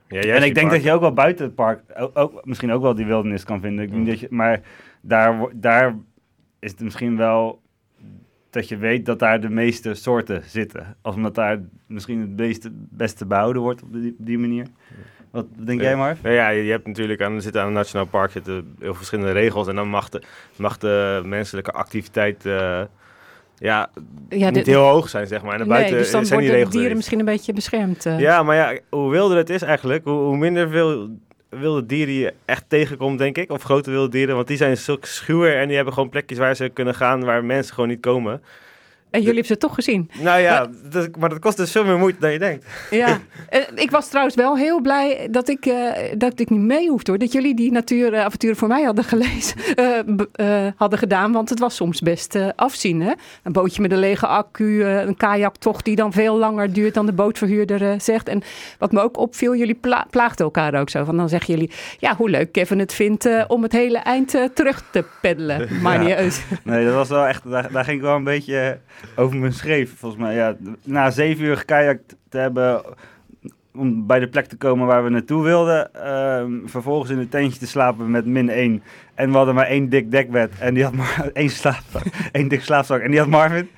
juist en ik denk dat je ook wel buiten het park ook, ook- misschien ook wel die wildernis kan vinden. Ik Mm. dat je, maar daar, daar is het misschien wel dat je weet dat daar de meeste soorten zitten. Als omdat daar misschien het beste, beste behouden wordt op die, die manier. Wat denk jij, Marv? Nou ja, je hebt natuurlijk aan, er zitten aan een nationaal park zitten heel veel verschillende regels. En dan mag de, mag de menselijke activiteit eh, ja, Ja, niet heel hoog zijn, zeg maar. En nee, dus dan zijn die regels er dieren misschien een beetje beschermd. eh. Ja, maar ja, hoe wilder het is eigenlijk, hoe, hoe minder veel wilde dieren je echt tegenkomt, denk ik. Of grote wilde dieren, want die zijn zulk schuwer en die hebben gewoon plekjes waar ze kunnen gaan waar mensen gewoon niet komen. En jullie hebben ze toch gezien? Nou ja, dat, maar dat kost dus veel meer moeite dan je denkt. Ja, Eh, ik was trouwens wel heel blij dat ik, eh, dat ik niet mee hoefde hoor. Dat jullie die natuuravonturen voor mij hadden gelezen, eh, b- eh, hadden gedaan. Want het was soms best eh, afzien. Hè? Een bootje met een lege accu, eh, een kajaktocht die dan veel langer duurt dan de bootverhuurder eh, zegt. En wat me ook opviel, jullie pla plaagden elkaar ook zo. Van dan zeggen jullie, ja hoe leuk Kevin het vindt eh, om het hele eind eh, terug te peddelen. Maar Ja. niet uit. Nee, dat was wel echt, daar, daar ging ik wel een beetje eh, over mijn schreef, volgens mij. Ja, na zeven uur gekajakt te hebben om bij de plek te komen waar we naartoe wilden, ehm, vervolgens in een tentje te slapen met min 1. En we hadden maar één dik dekbed en die had maar één, slaap, één dik slaapzak en die had Marvin.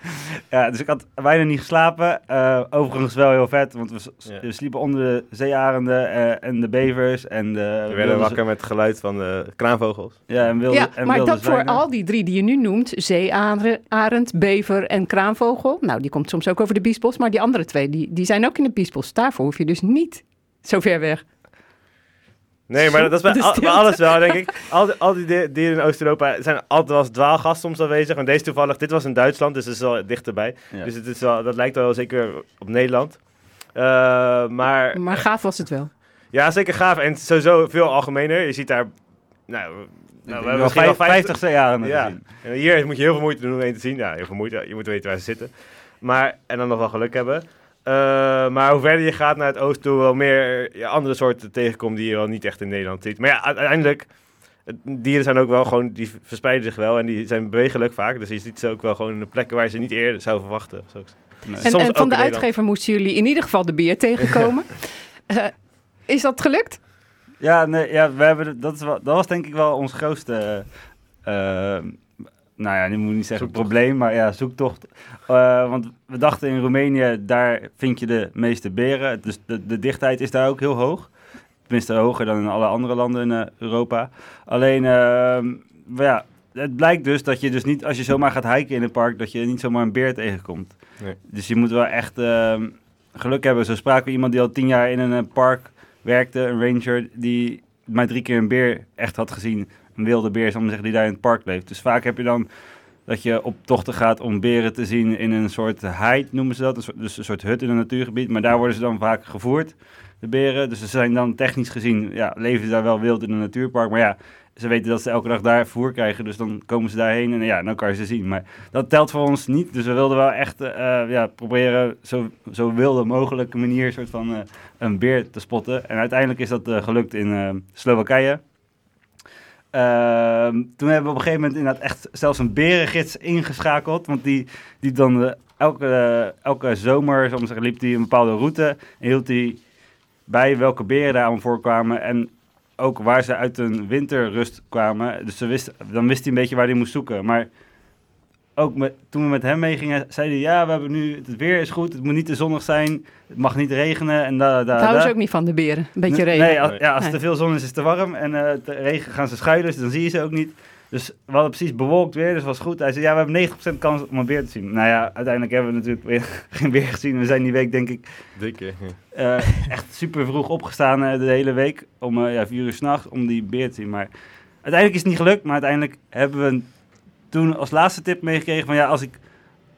Ja, dus ik had bijna niet geslapen. Eh, overigens wel heel vet, want we, s- Ja. we sliepen onder de zeearenden eh, en de bevers en de... We werden wakker met het geluid van de kraanvogels. Ja, en wilde, ja, en maar wilde dat voor al die drie die je nu noemt, zeearend, bever en kraanvogel, nou die komt soms ook over de biesbos, maar die andere twee, die, die zijn ook in de biesbos. Daarvoor hoef je dus niet zo ver weg. Nee, maar dat is bij, al- alles wel, denk ik. Al die, al die di- dieren in Oost-Europa zijn altijd wel als dwaalgast soms aanwezig. En deze toevallig, dit was in Duitsland, dus het is wel dichterbij. Ja. Dus het is wel, dat lijkt wel zeker op Nederland. Eh, maar, Maar gaaf was het wel. ja, zeker gaaf. En sowieso veel algemener. Je ziet daar... Nou, nou we hebben wel misschien wel vijf- 50 zeearenden Ja. gezien. En hier moet je heel veel moeite doen om één te zien. Ja, heel veel moeite. Je moet weten waar ze zitten. Maar, en dan nog wel geluk hebben. Eh, maar hoe verder je gaat naar het oosten toe, wel meer ja, andere soorten tegenkomt die je wel niet echt in Nederland ziet. Maar ja, uiteindelijk, dieren zijn ook wel gewoon, die verspreiden zich wel en die zijn bewegelijk vaak. Dus je ziet ze ook wel gewoon in plekken waar je ze niet eerder zou verwachten. Zo. En, Soms en ook van de uitgever moesten jullie in ieder geval de beer tegenkomen. Eh, is dat gelukt? Ja, nee, ja we hebben, dat, is wel, dat was denk ik wel ons grootste, eh, nou ja, nu moet ik niet zeggen probleem, maar ja, zoektocht. Eh, want we dachten in Roemenië, daar vind je de meeste beren. Dus de, de dichtheid is daar ook heel hoog. Tenminste, hoger dan in alle andere landen in eh, Europa. Alleen, ehm, ja, het blijkt dus dat je dus niet, als je zomaar gaat hiken in een park, dat je niet zomaar een beer tegenkomt. Nee. Dus je moet wel echt ehm, geluk hebben. Zo spraken we iemand die al tien jaar in een eh, park werkte, een ranger, die maar drie keer een beer echt had gezien. Een wilde beer, zal zeggen, die daar in het park leeft. Dus vaak heb je dan dat je op tochten gaat om beren te zien in een soort hide, noemen ze dat. Een soort, dus een soort hut in een natuurgebied. Maar daar worden ze dan vaak gevoerd, de beren. Dus ze zijn dan technisch gezien, ja, leven ze daar wel wild in een natuurpark. Maar ja, ze weten dat ze elke dag daar voer krijgen. Dus dan komen ze daarheen en ja, dan kan je ze zien. Maar dat telt voor ons niet. Dus we wilden wel echt eh, ja, proberen zo, zo wilde mogelijke manier soort van eh, een beer te spotten. En uiteindelijk is dat eh, gelukt in eh, Slowakije. Ehm, toen hebben we op een gegeven moment inderdaad echt zelfs een berengids ingeschakeld. Want die, die dan eh, elke, elke zomer, zeggen, liep hij een bepaalde route. En hield hij bij welke beren daar allemaal voorkwamen. En ook waar ze uit hun winterrust kwamen. Dus ze dan wist hij een beetje waar hij moest zoeken. Maar ook met, toen we met hem meegingen, zei hij... Ja, we hebben nu, het weer is goed, het moet niet te zonnig zijn. Het mag niet regenen. En da, da, Daar houden ze ook niet van, de beren. Een beetje regen. Nee, als, ja, als Nee. te veel zon is, is het te warm. En eh te regen gaan ze schuilen, dus dan zie je ze ook niet. Dus we hadden precies bewolkt weer, dus was goed. Hij zei, ja, we hebben 90% kans om een beer te zien. Nou ja, uiteindelijk hebben we natuurlijk weer geen beer gezien. We zijn die week, denk ik, Drie keer. eh, echt super vroeg opgestaan eh, de hele week. Om eh, ja, vier uur s'nachts om die beer te zien. Maar uiteindelijk is het niet gelukt. Maar uiteindelijk hebben we toen als laatste tip meegekregen van ja, als ik,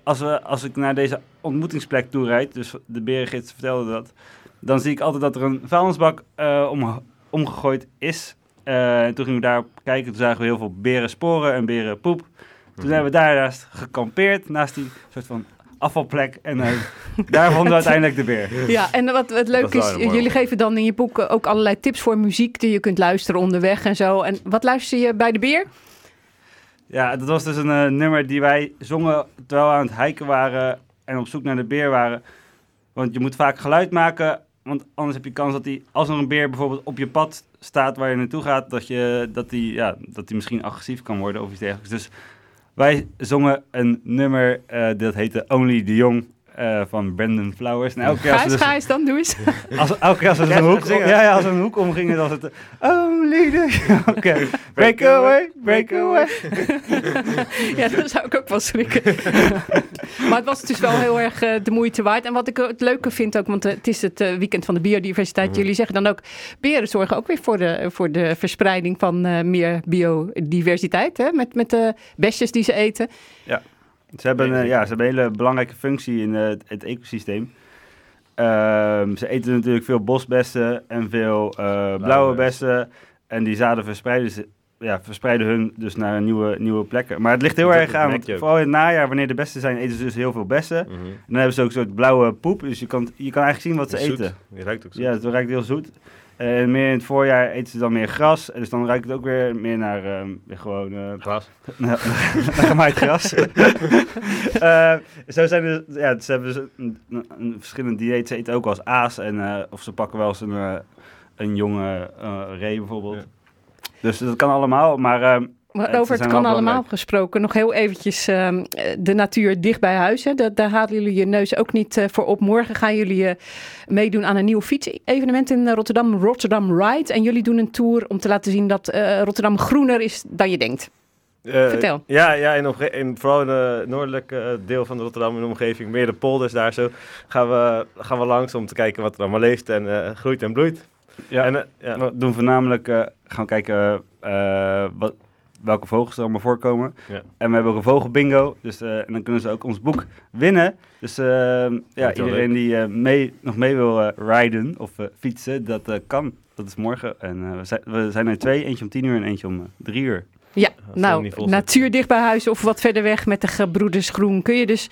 als, we, als ik naar deze ontmoetingsplek toe rijd, dus de berengids vertelde dat, dan zie ik altijd dat er een vuilnisbak eh, om, omgegooid is. Eh, en toen gingen we daar kijken, toen zagen we heel veel berensporen en berenpoep. Toen hebben we daarnaast gekampeerd, naast die soort van afvalplek. En eh, daar vonden we uiteindelijk de beer. Ja, en wat, wat leuk is mooi jullie geven dan in je boek ook allerlei tips voor muziek die je kunt luisteren onderweg en zo. En wat luister je bij de beer? Ja, dat was dus een eh, nummer die wij zongen terwijl we aan het hiken waren en op zoek naar de beer waren. Want je moet vaak geluid maken, want anders heb je kans dat die, als er een beer bijvoorbeeld op je pad staat waar je naartoe gaat, dat, je, dat, die, ja, dat die misschien agressief kan worden of iets dergelijks. Dus wij zongen een nummer uh, dat heette Only the Young uh, van Brandon Flowers. En elke keer als Gijs, dus, dan doe eens. als, elke keer als een hoek, ja, ja, als een hoek omgingen, dan was het Only the Oké, break away, break away. ja, dat zou ik ook wel schrikken. maar het was dus wel heel erg uh, de moeite waard. En wat ik het leuke vind ook, want uh, het is het uh, weekend van de biodiversiteit. Jullie zeggen dan ook, beren zorgen ook weer voor de, voor de verspreiding van uh, meer biodiversiteit. Hè? Met, met de besjes die ze eten. Ja, ze hebben, uh, ja, ze hebben een hele belangrijke functie in uh, het, het ecosysteem. Uh, ze eten natuurlijk veel bosbessen en veel uh, blauwe, bessen. En die zaden verspreiden, ze, ja, verspreiden hun dus naar nieuwe, nieuwe plekken. Maar het ligt heel erg aan, want je vooral in het najaar, wanneer de bessen zijn, eten ze dus heel veel bessen. Mhm. En dan hebben ze ook een soort blauwe poep, dus je kan, je kan eigenlijk zien wat ze eten. Die ruikt ook zoet. Ja, het ruikt heel zoet. En meer in het voorjaar eten ze dan meer gras. En dus dan ruikt het ook weer meer naar ehm, weer gewoon... eh, Gras. naar gemaaid gras. Eh, zo zijn er, ja, ze hebben dus een, een, een verschillend dieet. Ze eten ook wel eens aas. En, eh, of ze pakken wel eens een, eh, een jonge eh, ree bijvoorbeeld. Dus dat kan allemaal, maar... Maar over het kan allemaal gesproken, nog heel eventjes ehm, de natuur dicht bij huis. Hè. Dat, daar halen jullie je neus ook niet eh, voor op. Morgen gaan jullie eh, meedoen aan een nieuw fietsevenement in eh, Rotterdam, Rotterdam Ride. En jullie doen een tour om te laten zien dat eh, Rotterdam groener is dan je denkt. Eh, Vertel. Ja, ja in omge- in, vooral in het noordelijke deel van Rotterdam in de omgeving, meer de polders daar zo, gaan we, gaan we langs om te kijken wat er allemaal leeft en eh, groeit en bloeit. Ja, En, ja. we doen voornamelijk uh, gaan kijken uh, wat, welke vogels er allemaal voorkomen. Ja. En we hebben ook een vogelbingo, dus uh, en dan kunnen ze ook ons boek winnen. Dus ja, iedereen die mee, nog mee wil rijden of fietsen, dat kan. Dat is morgen. En we zijn, we, zijn er twee, eentje om tien uur en eentje om drie uur. Ja, nou, natuur dicht bij huis of wat verder weg met de gebroeders Groen kun je dus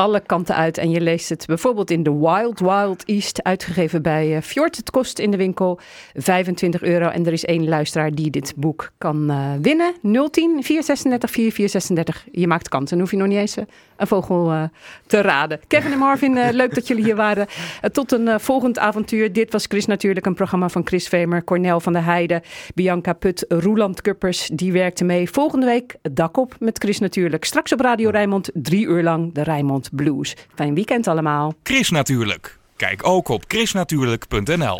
alle kanten uit. En je leest het bijvoorbeeld in The Wild Wild East, uitgegeven bij uh, Fjord. Het kost in de winkel 25 euro. En er is één luisteraar die dit boek kan uh, winnen. 010 436 4436. Je maakt kans. Dan hoef je nog niet eens uh, een vogel eh, te raden. Kevin en Marvin, eh, leuk dat jullie hier waren. Eh, tot een volgend avontuur. Dit was Chris natuurlijk, een programma van Chris Vemer, Cornel van der Heijden, Bianca Put, Roeland Kuppers. Die werkte mee. Volgende week dak op met Chris natuurlijk. Straks op Radio Rijnmond drie uur lang de Rijnmond Blues. Fijn weekend allemaal. Chris natuurlijk. Kijk ook op chrisnatuurlijk.nl